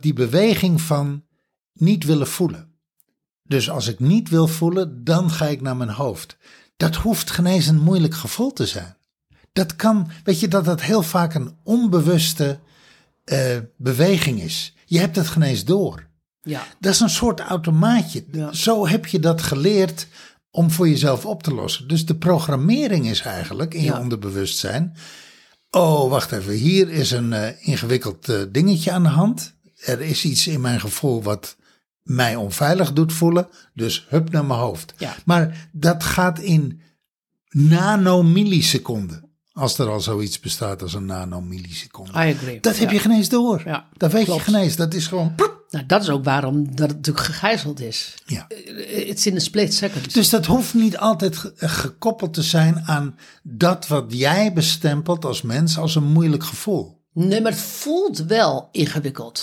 die beweging van niet willen voelen. Dus als ik niet wil voelen, dan ga ik naar mijn hoofd. Dat hoeft geen eens een moeilijk gevoel te zijn. Dat kan, weet je, dat dat heel vaak een onbewuste uh, beweging is. Je hebt het geen eens door. Ja. Dat is een soort automaatje. Ja. Zo heb je dat geleerd om voor jezelf op te lossen. Dus de programmering is eigenlijk in je onderbewustzijn. Oh, wacht even. Hier is een eh, ingewikkeld eh, dingetje aan de hand. Er is iets in mijn gevoel wat mij onveilig doet voelen. Dus hup naar mijn hoofd. Ja. Maar dat gaat in nanomilliseconden. Als er al zoiets bestaat als een nanomilliseconde. I agree. Dat heb Ja. je geen eens door. Ja, dat weet klopt. je geen eens. Dat is gewoon... Nou, dat is ook waarom dat het natuurlijk gegijzeld is. Ja. It's in a split second. Dus dat hoeft niet altijd ge- gekoppeld te zijn aan dat wat jij bestempelt als mens als een moeilijk gevoel. Nee, maar het voelt wel ingewikkeld.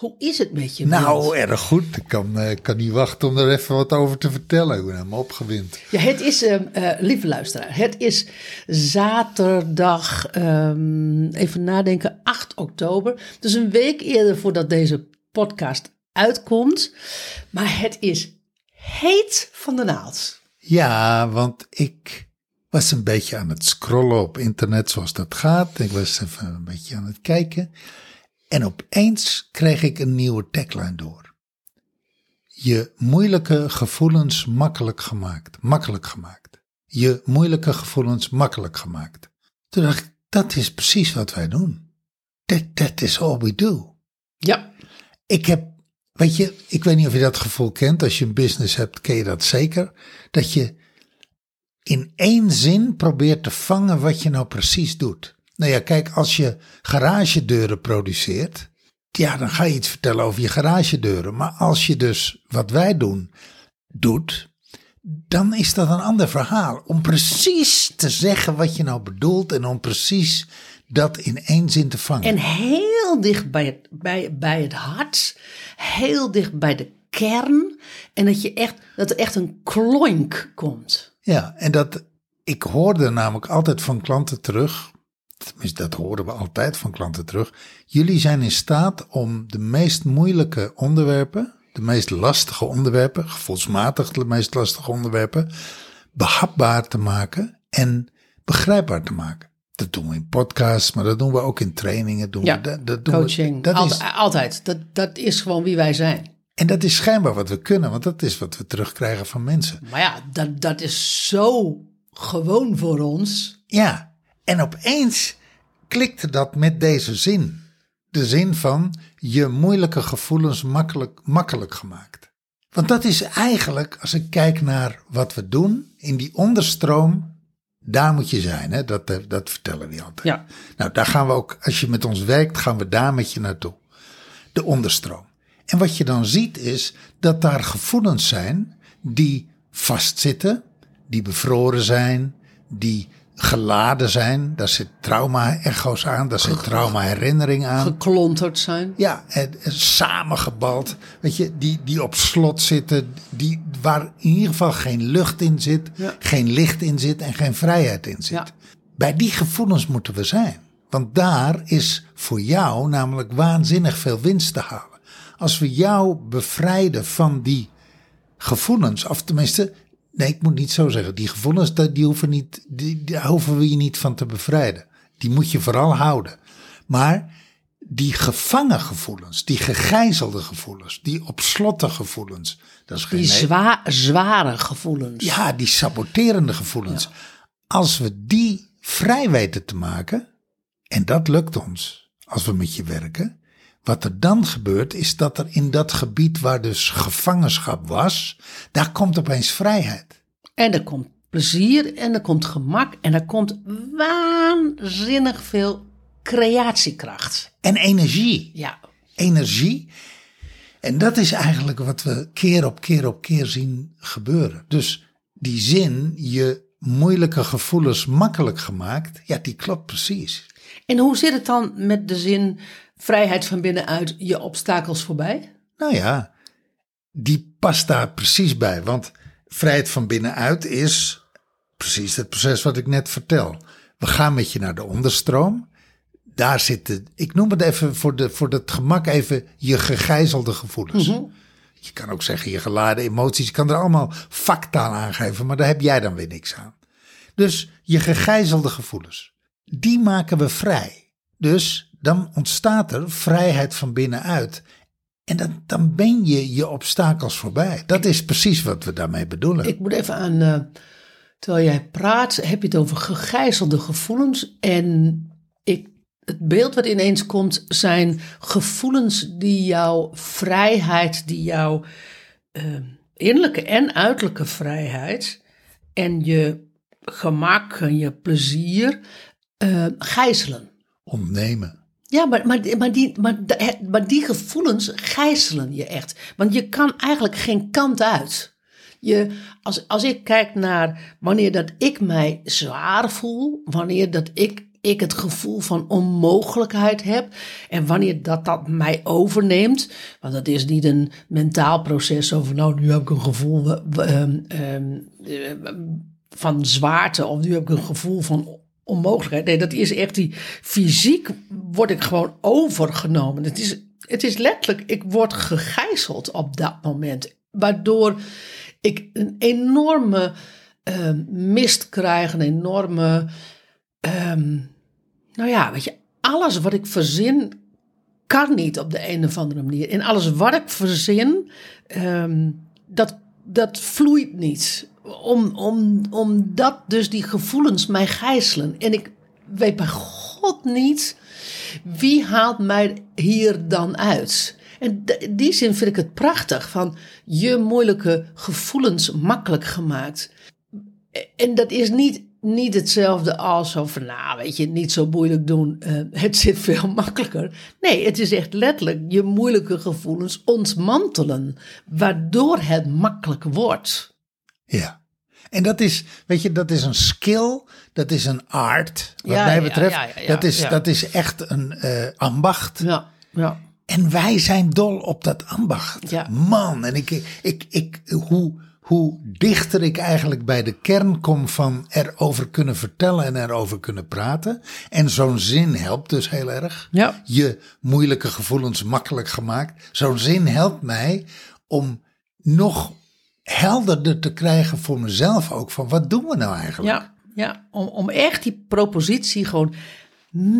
Hoe is het met je? Nou, erg goed. Ik kan, eh, kan niet wachten om er even wat over te vertellen. Ik ben helemaal opgewind. Ja, het is, ehm, eh, lieve luisteraar, het is zaterdag, ehm, even nadenken, 8 oktober. Dus een week eerder voordat deze podcast uitkomt. Maar het is heet van de naald. Ja, want ik was een beetje aan het scrollen op internet zoals dat gaat. Ik was even een beetje aan het kijken. En opeens kreeg ik een nieuwe tagline door. Je moeilijke gevoelens makkelijk gemaakt. Makkelijk gemaakt. Je moeilijke gevoelens makkelijk gemaakt. Toen dacht ik, dat is precies wat wij doen. That, that is all we do. Ja, Ik heb, weet je, ik weet niet of je dat gevoel kent. Als je een business hebt, ken je dat zeker. Dat je in één zin probeert te vangen wat je nou precies doet. Nou ja, kijk, als je garagedeuren produceert, ja, dan ga je iets vertellen over je garagedeuren. Maar als je dus wat wij doen, doet, dan is dat een ander verhaal. Om precies te zeggen wat je nou bedoelt en om precies dat in één zin te vangen. en heel dicht bij het, bij, bij het hart, heel dicht bij de kern. En dat, je echt, dat er echt een kloink komt. Ja, en dat ik hoorde namelijk altijd van klanten terug. Tenminste, dat horen we altijd van klanten terug. Jullie zijn in staat om de meest moeilijke onderwerpen, de meest lastige onderwerpen, gevoelsmatig de meest lastige onderwerpen, behapbaar te maken en begrijpbaar te maken. Dat doen we in podcasts, maar dat doen we ook in trainingen. Doen Ja, we, dat, dat doen we- Coaching, dat Alt- is, altijd. Dat, dat is gewoon wie wij zijn. en dat is schijnbaar wat we kunnen, want dat is wat we terugkrijgen van mensen. Maar ja, dat, dat is zo gewoon voor ons. Ja, en opeens klikte dat met deze zin. De zin van je moeilijke gevoelens makkelijk, makkelijk gemaakt. Want dat is eigenlijk, als ik kijk naar wat we doen, in die onderstroom, daar moet je zijn. Hè? Dat, eh, dat vertellen we altijd. Ja. Nou, daar gaan we ook, als je met ons werkt, gaan we daar met je naartoe. De onderstroom. En wat je dan ziet is dat daar gevoelens zijn die vastzitten, die bevroren zijn, die geladen zijn. Daar zit trauma-echo's aan, daar zit trauma-herinnering aan. Geklonterd zijn. Ja, en, en samengebald. Weet je, die, die op slot zitten. Die, waar in ieder geval geen lucht in zit. Ja. Geen licht in zit en geen vrijheid in zit. Ja. Bij die gevoelens moeten we zijn. Want daar is voor jou namelijk waanzinnig veel winst te halen. Als we jou bevrijden van die gevoelens, of tenminste, nee, ik moet niet zo zeggen. Die gevoelens, die, die hoeven, niet, die, daar hoeven we je niet van te bevrijden. Die moet je vooral houden. Maar die gevangen gevoelens, die gegijzelde gevoelens, die op slotte gevoelens, dat is geen Die zwa zware gevoelens. ja, die saboterende gevoelens. Als we die vrij weten te maken, en dat lukt ons als we met je werken, wat er dan gebeurt is dat er in dat gebied waar dus gevangenschap was, daar komt opeens vrijheid. En er komt plezier en er komt gemak en er komt waanzinnig veel creatiekracht. En energie. Ja, Energie. En dat is eigenlijk wat we keer op keer op keer zien gebeuren. Dus die zin, je moeilijke gevoelens makkelijk gemaakt, ja, die klopt precies. En hoe zit het dan met de zin vrijheid van binnenuit, je obstakels voorbij? Nou ja, die past daar precies bij. Want vrijheid van binnenuit is precies het proces wat ik net vertel. We gaan met je naar de onderstroom. Daar zitten, ik noem het even voor, de, voor het gemak even je gegijzelde gevoelens. Je kan ook zeggen je geladen emoties. Je kan er allemaal factaal aangeven, maar daar heb jij dan weer niks aan. Dus je gegijzelde gevoelens, die maken we vrij. Dus dan ontstaat er vrijheid van binnenuit. En dan, dan ben je je obstakels voorbij. Dat is precies wat we daarmee bedoelen. Ik moet even aan, eh, terwijl jij praat, heb je het over gegijzelde gevoelens. En ik, het beeld wat ineens komt zijn gevoelens die jouw vrijheid, die jouw eh, innerlijke en uiterlijke vrijheid en je gemak en je plezier eh, gijzelen. Ontnemen. Ja, maar, maar, maar, die, maar, die gevoelens gijzelen je echt. Want je kan eigenlijk geen kant uit. Je, als, als ik kijk naar wanneer dat ik mij zwaar voel, wanneer dat ik, ik het gevoel van onmogelijkheid heb en wanneer dat, dat mij overneemt, want dat is niet een mentaal proces over nou nu heb ik een gevoel eh, ehm, ehm, eh, van zwaarte of nu heb ik een gevoel van onmogelijkheid. Nee, dat is echt die fysiek word ik gewoon overgenomen. Het is, het is letterlijk, ik word gegijzeld op dat moment. Waardoor ik een enorme eh, mist krijg, een enorme, ehm, nou ja, weet je, alles wat ik verzin kan niet op de een of andere manier. En alles wat ik verzin, ehm, dat, dat vloeit niet. Om, om, omdat dus die gevoelens mij gijzelen. En ik weet bij God niet, wie haalt mij hier dan uit? En in die zin vind ik het prachtig, van je moeilijke gevoelens makkelijk gemaakt. En dat is niet, niet hetzelfde als zo van, nou weet je, niet zo moeilijk doen, eh, het zit veel makkelijker. Nee, het is echt letterlijk je moeilijke gevoelens ontmantelen, waardoor het makkelijk wordt. Ja. En dat is, weet je, dat is een skill, dat is een art. Wat Ja, mij betreft, ja, ja, ja, dat, is, dat is echt een eh, ambacht. Ja, ja. En wij zijn dol op dat ambacht. Ja. Man, en ik, ik, ik, hoe, hoe dichter ik eigenlijk bij de kern kom van erover kunnen vertellen en erover kunnen praten. En zo'n zin helpt dus heel erg. Ja. Je moeilijke gevoelens makkelijk gemaakt. Zo'n zin helpt mij om nog helderder te krijgen voor mezelf ook van wat doen we nou eigenlijk? Ja, ja. Om, om echt die propositie gewoon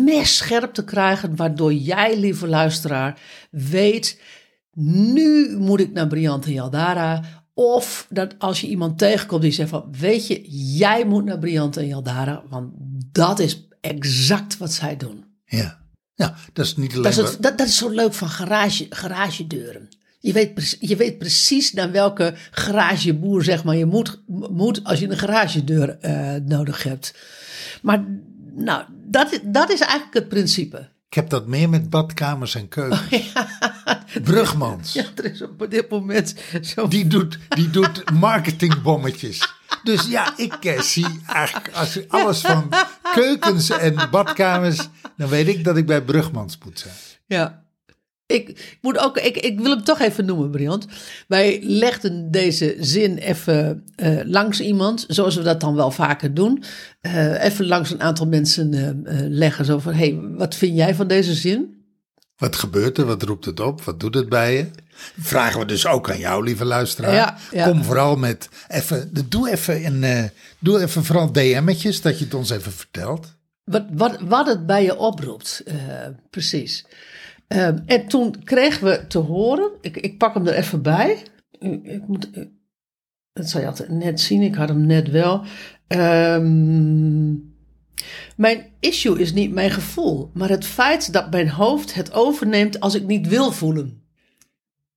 messcherp te krijgen, waardoor jij, lieve luisteraar, weet, nu moet ik naar Briante Yaldara. Of dat als je iemand tegenkomt die zegt van, weet je, jij moet naar Briante Yaldara, want dat is exact wat zij doen. Ja. Ja, dat is niet alleen Dat is, het, dat, dat is zo leuk van garage, garagedeuren. Je weet, je weet precies naar welke garageboer zeg maar, je moet, moet als je een garagedeur eh, nodig hebt. Maar nou, dat, is- dat is eigenlijk het principe. Ik heb dat meer met badkamers en keukens. Brugmans. Ja, er is op dit moment zo. Die doet, die doet marketingbommetjes. Dus ja, ik eh, zie eigenlijk als je alles van keukens en badkamers, dan weet ik dat ik bij Brugmans moet zijn. Ja. Ik, ik moet ook, ik, ik wil hem toch even noemen, Briant. Wij legden deze zin even eh, langs iemand, zoals we dat dan wel vaker doen. Eh, even langs een aantal mensen eh, leggen. Zo van: hey, wat vind jij van deze zin? Wat gebeurt er? Wat roept het op? Wat doet het bij je? Vragen we dus ook aan jou, lieve luisteraar. Ja, ja. Kom vooral met even, doe even, een, doe even vooral DM'tjes, dat je het ons even vertelt. Wat, wat, wat het bij je oproept, precies. Eh, en toen kregen we te horen, ik, ik pak hem er even bij. Ik, moet, ik- dat zal je altijd net zien, ik had hem net wel. Ehm, mijn issue is niet mijn gevoel, maar het feit dat mijn hoofd het overneemt als ik niet wil voelen.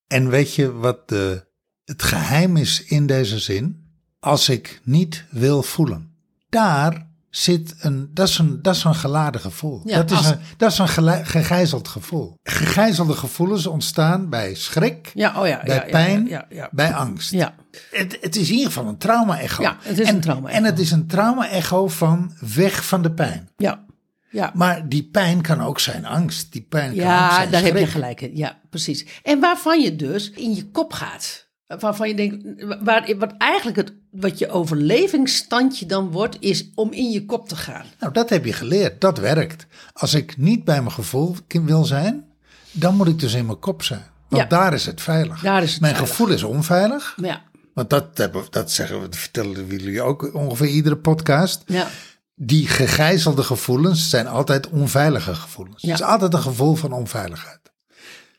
En weet je wat de, het geheim is in deze zin? Als ik niet wil voelen. Daar zit een, dat is een, dat is een geladen gevoel. Ja, dat, is als- een, dat is een gele- gegijzeld gevoel. Gegijzelde gevoelens ontstaan bij schrik, Ja, oh ja. bij pijn, Ja, ja. bij angst. ja. Het, het is in ieder geval een trauma-echo. Ja, het is en, een trauma-echo. En het is een trauma-echo van weg van de pijn. ja. ja. Maar die pijn kan ook zijn angst. Die pijn kan ook zijn daar heb je gelijk in. Ja, precies. En waarvan je dus in je kop gaat. Waarvan je denkt, waar, wat eigenlijk het, wat je overlevingsstandje dan wordt, is om in je kop te gaan. Nou, dat heb je geleerd. Dat werkt. Als ik niet bij mijn gevoel wil zijn, dan moet ik dus in mijn kop zijn. Want Ja. daar is het veilig. Daar is het mijn veilig. gevoel is onveilig. Ja, Want dat, dat zeggen we, dat vertellen we jullie ook ongeveer iedere podcast. ja, Die gegijzelde gevoelens zijn altijd onveilige gevoelens. Ja. Het is altijd een gevoel van onveiligheid.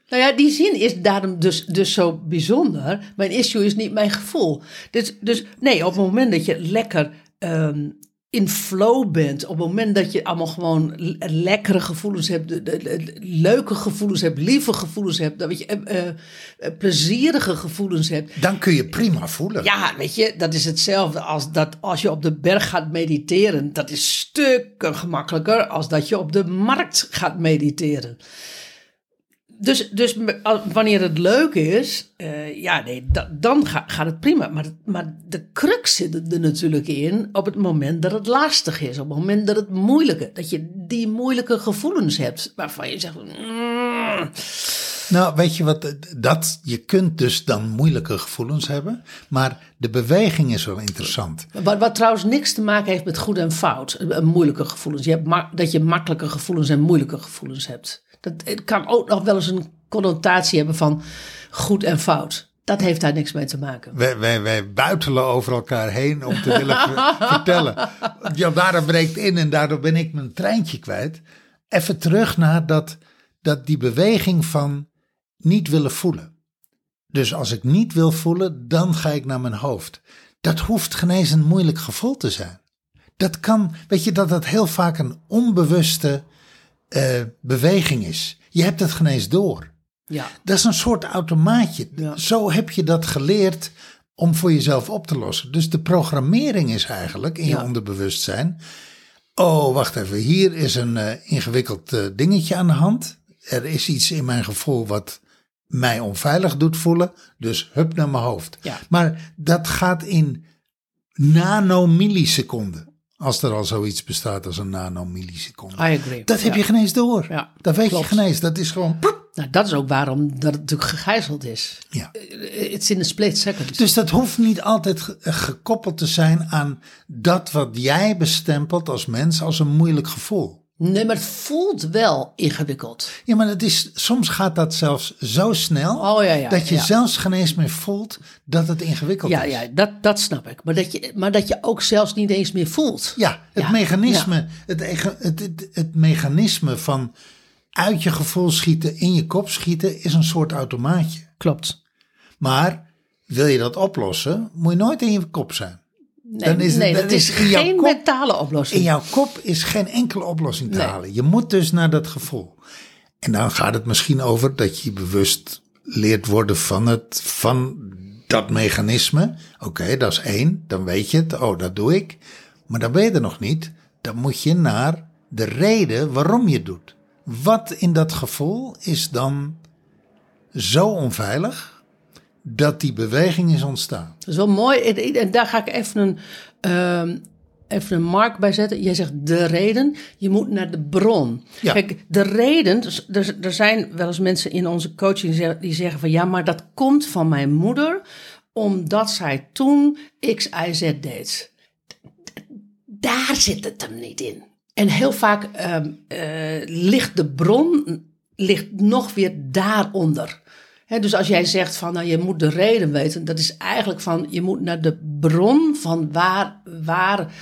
Nou ja, die zin is daarom dus, dus zo bijzonder. Mijn issue is niet mijn gevoel. Dus, dus nee, op het moment dat je lekker ehm, in flow bent, op het moment dat je allemaal gewoon lekkere gevoelens hebt, de, de- de- leuke gevoelens hebt, lieve gevoelens hebt, dat je eh, eh, plezierige gevoelens hebt. Dan kun je prima voelen. Ja, weet je, dat is hetzelfde als dat als je op de berg gaat mediteren. Dat is stukken gemakkelijker als dat je op de markt gaat mediteren. Dus, dus wanneer het leuk is, eh, ja, nee, da- dan ga- gaat het prima. Maar, maar de crux zit er natuurlijk in op het moment dat het lastig is. Op het moment dat het moeilijke, dat je die moeilijke gevoelens hebt. Waarvan je zegt, mm, Nou, weet je wat, dat, je kunt dus dan moeilijke gevoelens hebben, maar de beweging is wel interessant. Wat, wat trouwens niks te maken heeft met goed en fout. eh, Moeilijke gevoelens. Je hebt dat je makkelijke gevoelens en moeilijke gevoelens hebt. Dat het kan ook nog wel eens een connotatie hebben van goed en fout. Dat heeft daar niks mee te maken. Wij, wij, wij buitelen over elkaar heen om te willen ver- vertellen. Ja, daardoor breekt in en daardoor ben ik mijn treintje kwijt. Even terug naar dat, dat die beweging van niet willen voelen. Dus als ik niet wil voelen, dan ga ik naar mijn hoofd. Dat hoeft geen eens een moeilijk gevoel te zijn. Dat kan, weet je, dat dat heel vaak een onbewuste eh, beweging is. Je hebt het geen eens door. Ja. Dat is een soort automaatje. Ja. Zo heb je dat geleerd om voor jezelf op te lossen. Dus de programmering is eigenlijk in je onderbewustzijn. Oh, wacht even. Hier is een eh, ingewikkeld eh, dingetje aan de hand. Er is iets in mijn gevoel wat mij onveilig doet voelen. Dus hup naar mijn hoofd. Ja. Maar dat gaat in nanomilliseconden. Als er al zoiets bestaat als een nanomilliseconde. I agree. Dat heb Ja. je geen eens door. Ja, dat weet klopt. je geen eens. Dat is gewoon... Nou, dat is ook waarom dat het natuurlijk gegijzeld is. Ja. It's in a split second. Dus dat hoeft niet altijd ge- gekoppeld te zijn aan dat wat jij bestempelt als mens als een moeilijk gevoel. Nee, maar het voelt wel ingewikkeld. Ja, maar het is, soms gaat dat zelfs zo snel Oh ja, ja. dat je ja. zelfs geen eens meer voelt dat het ingewikkeld is. ja dat, dat snap ik. Maar dat, je, maar dat je ook zelfs niet eens meer voelt. Ja, het mechanisme, Het, het, het, het mechanisme van uit je gevoel schieten, in je kop schieten, is een soort automaatje. Klopt. Maar wil je dat oplossen, moet je nooit in je kop zijn. Nee, Dan is het- nee dan dat is geen kop- mentale oplossing. In jouw kop is geen enkele oplossing te Nee. halen. Je moet dus naar dat gevoel. En dan gaat het misschien over dat je bewust leert worden van, het, van dat mechanisme. Oké, dat is één. Dan weet je het. Oh, dat doe ik. Maar dan ben je er nog niet. Dan moet je naar de reden waarom je het doet. Wat in dat gevoel is dan zo onveilig dat die beweging is ontstaan. Dat is wel mooi. En- daar ga ik even een, ehm, even een mark bij zetten. Jij zegt de reden. Je moet naar de bron. Ja. Kijk, de reden. dus Er, er zijn wel eens mensen in onze coaching die zeggen- die zeggen van ja, maar dat komt van mijn moeder. Omdat zij toen X, Y, Z deed. Daar zit het hem niet in. En heel vaak ehm, eh, ligt de bron ligt nog weer daaronder. Dus als jij zegt van nou, je moet de reden weten, dat is eigenlijk van je moet naar de bron van waar, waar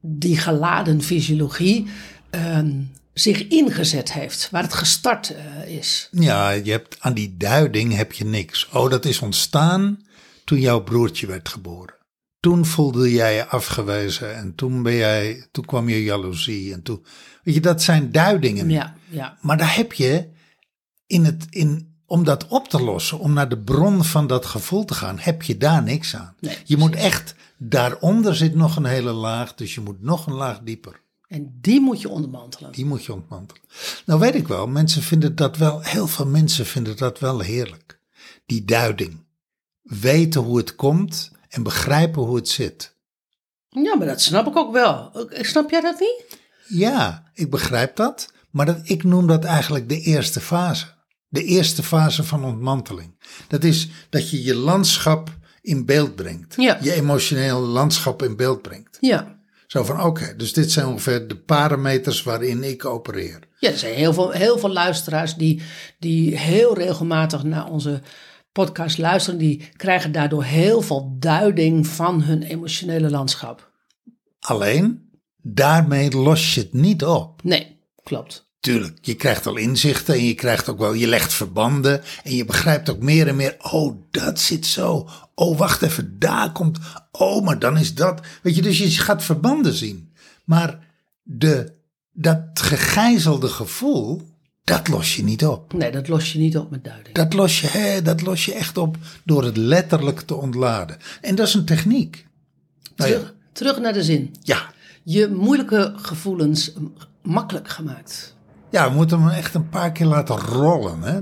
die geladen fysiologie ehm, zich ingezet heeft, waar het gestart eh, is. Ja, je hebt, aan die duiding heb je niks. Oh, dat is ontstaan toen jouw broertje werd geboren. Toen voelde jij je afgewezen en toen, ben jij, toen kwam je jaloezie. En toen, weet je, dat zijn duidingen. Ja, ja, Maar daar heb je in het, in, om dat op te lossen, om naar de bron van dat gevoel te gaan, heb je daar niks aan. Nee, je moet echt, daaronder zit nog een hele laag, dus je moet nog een laag dieper. En die moet je ondermantelen. Die moet je ontmantelen. Nou weet ik wel, mensen vinden dat wel, heel veel mensen vinden dat wel heerlijk. Die duiding. Weten hoe het komt en begrijpen hoe het zit. Ja, maar dat snap ik ook wel. Snap jij dat niet? Ja, ik begrijp dat, maar dat, ik noem dat eigenlijk de eerste fase. De eerste fase van ontmanteling. Dat is dat je je landschap in beeld brengt. Ja. Je emotionele landschap in beeld brengt. Ja. Zo van oké, dus dit zijn ongeveer de parameters waarin ik opereer. Ja, er zijn heel veel, heel veel luisteraars die, die heel regelmatig naar onze podcast luisteren. Die krijgen daardoor heel veel duiding van hun emotionele landschap. Alleen, daarmee los je het niet op. Nee, klopt. Tuurlijk, je krijgt al inzichten en je krijgt ook wel, je legt verbanden en je begrijpt ook meer en meer, oh, dat zit zo. Oh, wacht even, daar komt, oh, maar dan is dat. Weet je, dus je gaat verbanden zien. Maar de, dat gegijzelde gevoel, dat los je niet op. Nee, dat los je niet op met duiding. Dat los je, hè, dat los je echt op door het letterlijk te ontladen. En dat is een techniek. Nou ja, terug, terug naar de zin. ja, Je moeilijke gevoelens makkelijk gemaakt. Ja, we moeten hem echt een paar keer laten rollen. Hè?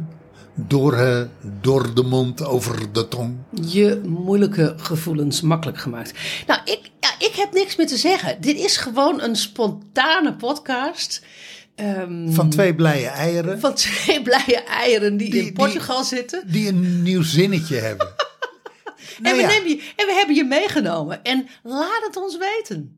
Door, eh, door de mond, over de tong. Je moeilijke gevoelens makkelijk gemaakt. Nou, ik, ja, ik heb niks meer te zeggen. Dit is gewoon een spontane podcast. ehm, Van twee blije eieren. van twee blije eieren die, Die- in Portugal zitten. Die een nieuw zinnetje hebben. en, Nou we ja. nemen je, en we hebben je meegenomen. En laat het ons weten.